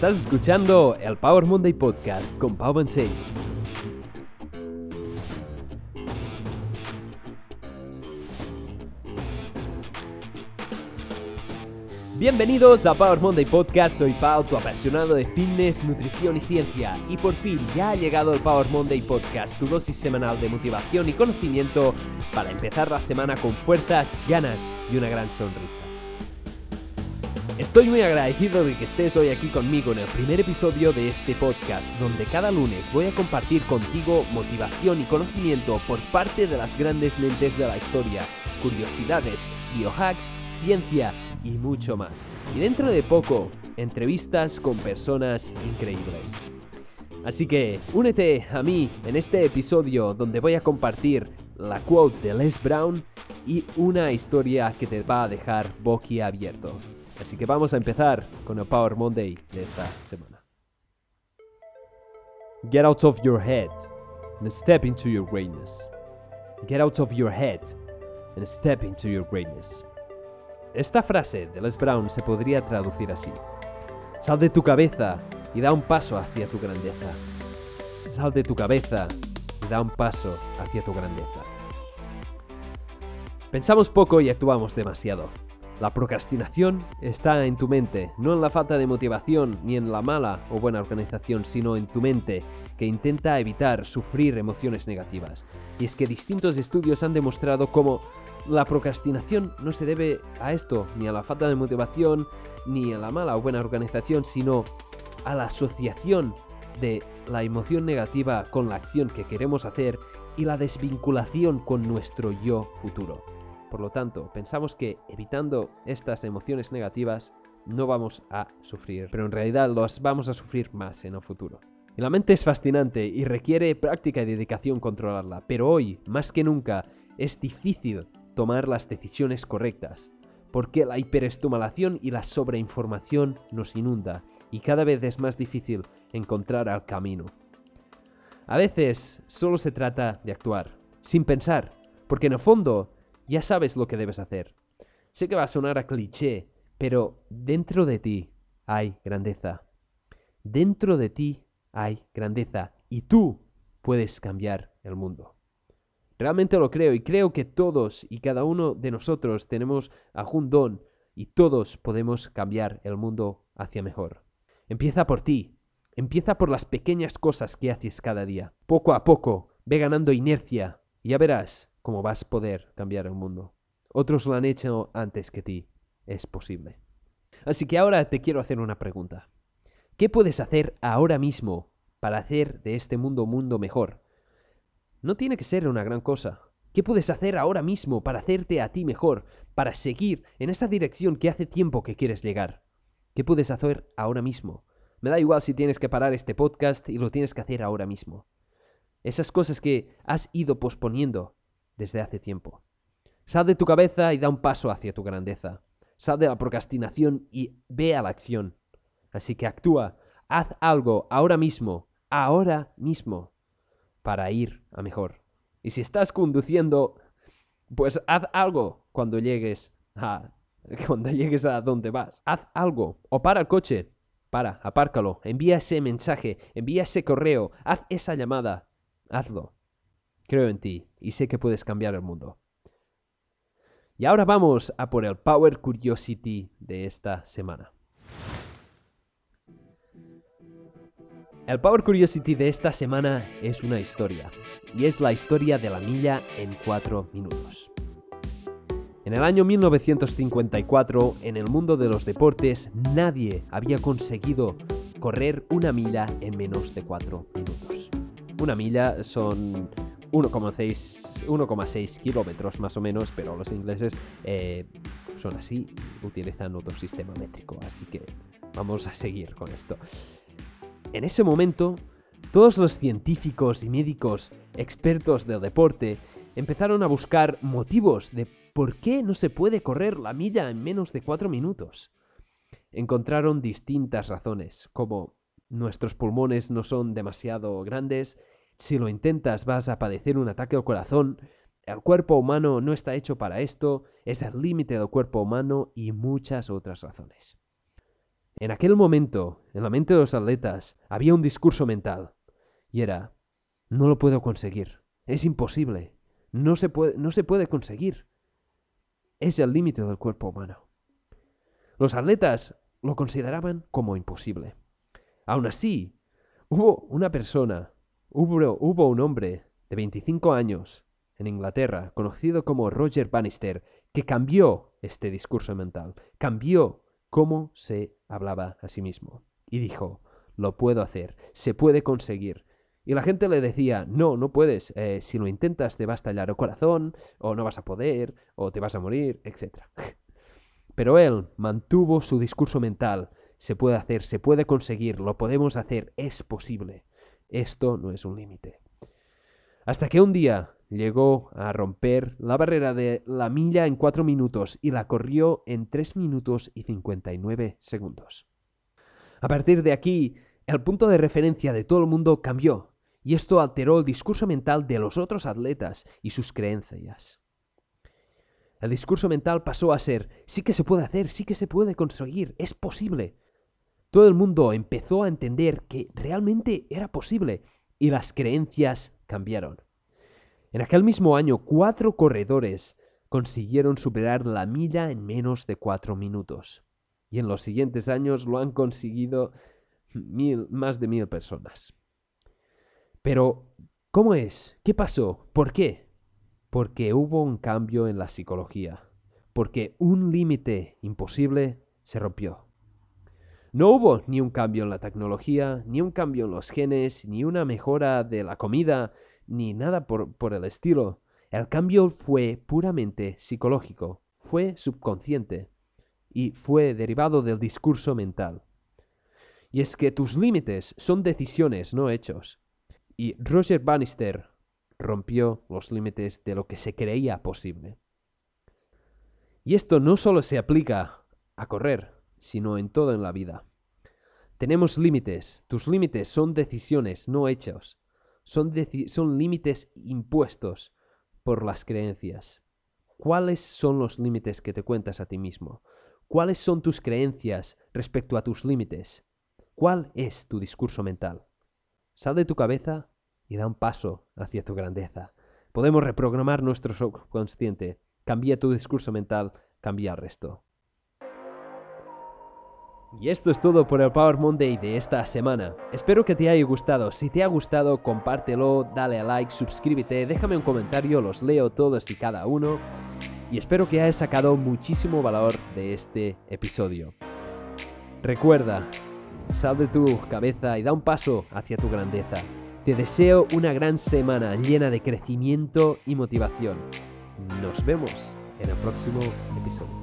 Estás escuchando el Power Monday Podcast con Pau 6. Bienvenidos a Power Monday Podcast, soy Pau, tu apasionado de fitness, nutrición y ciencia. Y por fin ya ha llegado el Power Monday Podcast, tu dosis semanal de motivación y conocimiento para empezar la semana con fuerzas, ganas y una gran sonrisa. Estoy muy agradecido de que estés hoy aquí conmigo en el primer episodio de este podcast, donde cada lunes voy a compartir contigo motivación y conocimiento por parte de las grandes mentes de la historia, curiosidades, biohacks, ciencia y mucho más. Y dentro de poco, entrevistas con personas increíbles. Así que únete a mí en este episodio donde voy a compartir la quote de Les Brown y una historia que te va a dejar boquiabierto. Así que vamos a empezar con el Power Monday de esta semana. Get out of your head and step into your greatness. Get out of your head and step into your greatness. Esta frase de Les Brown se podría traducir así. Sal de tu cabeza y da un paso hacia tu grandeza. Sal de tu cabeza y da un paso hacia tu grandeza. Pensamos poco y actuamos demasiado. La procrastinación está en tu mente, no en la falta de motivación ni en la mala o buena organización, sino en tu mente, que intenta evitar sufrir emociones negativas. Y es que distintos estudios han demostrado cómo la procrastinación no se debe a esto, ni a la falta de motivación, ni a la mala o buena organización, sino a la asociación de la emoción negativa con la acción que queremos hacer y la desvinculación con nuestro yo futuro. Por lo tanto, pensamos que evitando estas emociones negativas no vamos a sufrir, pero en realidad las vamos a sufrir más en el futuro. Y la mente es fascinante y requiere práctica y dedicación controlarla, pero hoy, más que nunca, es difícil tomar las decisiones correctas, porque la hiperestimulación y la sobreinformación nos inunda y cada vez es más difícil encontrar el camino. A veces solo se trata de actuar, sin pensar, porque en el fondo ya sabes lo que debes hacer. Sé que va a sonar a cliché, pero dentro de ti hay grandeza. Dentro de ti hay grandeza y tú puedes cambiar el mundo. Realmente lo creo y creo que todos y cada uno de nosotros tenemos algún don y todos podemos cambiar el mundo hacia mejor. Empieza por ti, empieza por las pequeñas cosas que haces cada día. Poco a poco ve ganando inercia y ya verás cómo vas a poder cambiar el mundo. Otros lo han hecho antes que ti. Es posible. Así que ahora te quiero hacer una pregunta. ¿Qué puedes hacer ahora mismo para hacer de este mundo un mundo mejor? No tiene que ser una gran cosa. ¿Qué puedes hacer ahora mismo para hacerte a ti mejor, para seguir en esa dirección que hace tiempo que quieres llegar? ¿Qué puedes hacer ahora mismo? Me da igual si tienes que parar este podcast y lo tienes que hacer ahora mismo. Esas cosas que has ido posponiendo, desde hace tiempo. Sal de tu cabeza y da un paso hacia tu grandeza. Sal de la procrastinación y ve a la acción. Así que actúa, haz algo ahora mismo, ahora mismo, para ir a mejor. Y si estás conduciendo, pues haz algo cuando llegues a cuando llegues a donde vas. Haz algo o para el coche. Para, apárcalo, envía ese mensaje, envía ese correo, haz esa llamada. Hazlo. Creo en ti y sé que puedes cambiar el mundo. Y ahora vamos a por el Power Curiosity de esta semana. El Power Curiosity de esta semana es una historia, y es la historia de la milla en 4 minutos. En el año 1954, en el mundo de los deportes, nadie había conseguido correr una milla en menos de 4 minutos. Una milla son 1,6 kilómetros más o menos, pero los ingleses eh, son así, utilizan otro sistema métrico, así que vamos a seguir con esto. En ese momento, todos los científicos y médicos expertos del deporte empezaron a buscar motivos de por qué no se puede correr la milla en menos de 4 minutos. Encontraron distintas razones, como nuestros pulmones no son demasiado grandes, si lo intentas vas a padecer un ataque al corazón. El cuerpo humano no está hecho para esto, es el límite del cuerpo humano y muchas otras razones. En aquel momento, en la mente de los atletas, había un discurso mental. Y era, no lo puedo conseguir. Es imposible. No se puede, no se puede conseguir. Es el límite del cuerpo humano. Los atletas lo consideraban como imposible. Aún así, hubo una persona, hubo, un hombre de 25 años en Inglaterra, conocido como Roger Bannister, que cambió este discurso mental, cambió cómo se hablaba a sí mismo. Y dijo, lo puedo hacer, se puede conseguir. Y la gente le decía, no, no puedes, eh, si lo intentas te va a estallar el corazón, o no vas a poder, o te vas a morir, etc. Pero él mantuvo su discurso mental, se puede hacer, se puede conseguir, lo podemos hacer, es posible. Esto no es un límite. Hasta que un día llegó a romper la barrera de la milla en 4 minutos y la corrió en 3 minutos y 59 segundos. A partir de aquí, el punto de referencia de todo el mundo cambió, y esto alteró el discurso mental de los otros atletas y sus creencias. El discurso mental pasó a ser, sí que se puede hacer, sí que se puede conseguir, es posible. Todo el mundo empezó a entender que realmente era posible y las creencias cambiaron. En aquel mismo año, cuatro corredores consiguieron superar la milla en menos de cuatro minutos. Y en los siguientes años lo han conseguido más de mil personas. Pero, ¿cómo es? ¿Qué pasó? ¿Por qué? Porque hubo un cambio en la psicología. Porque un límite imposible se rompió. No hubo ni un cambio en la tecnología, ni un cambio en los genes, ni una mejora de la comida, ni nada por, por el estilo. El cambio fue puramente psicológico, fue subconsciente y fue derivado del discurso mental. Y es que tus límites son decisiones, no hechos. Y Roger Bannister rompió los límites de lo que se creía posible. Y esto no solo se aplica a correr, sino en todo en la vida. Tenemos límites, tus límites son decisiones, no hechos son, son límites impuestos por las creencias. ¿Cuáles son los límites que te cuentas a ti mismo? ¿Cuáles son tus creencias respecto a tus límites? ¿Cuál es tu discurso mental? Sal de tu cabeza y da un paso hacia tu grandeza. Podemos reprogramar nuestro subconsciente. Cambia tu discurso mental, cambia el resto. Y esto es todo por el Power Monday de esta semana. Espero que te haya gustado. Si te ha gustado, compártelo, dale a like, suscríbete, déjame un comentario, los leo todos y cada uno. Y espero que hayas sacado muchísimo valor de este episodio. Recuerda, sal de tu cabeza y da un paso hacia tu grandeza. Te deseo una gran semana llena de crecimiento y motivación. Nos vemos en el próximo episodio.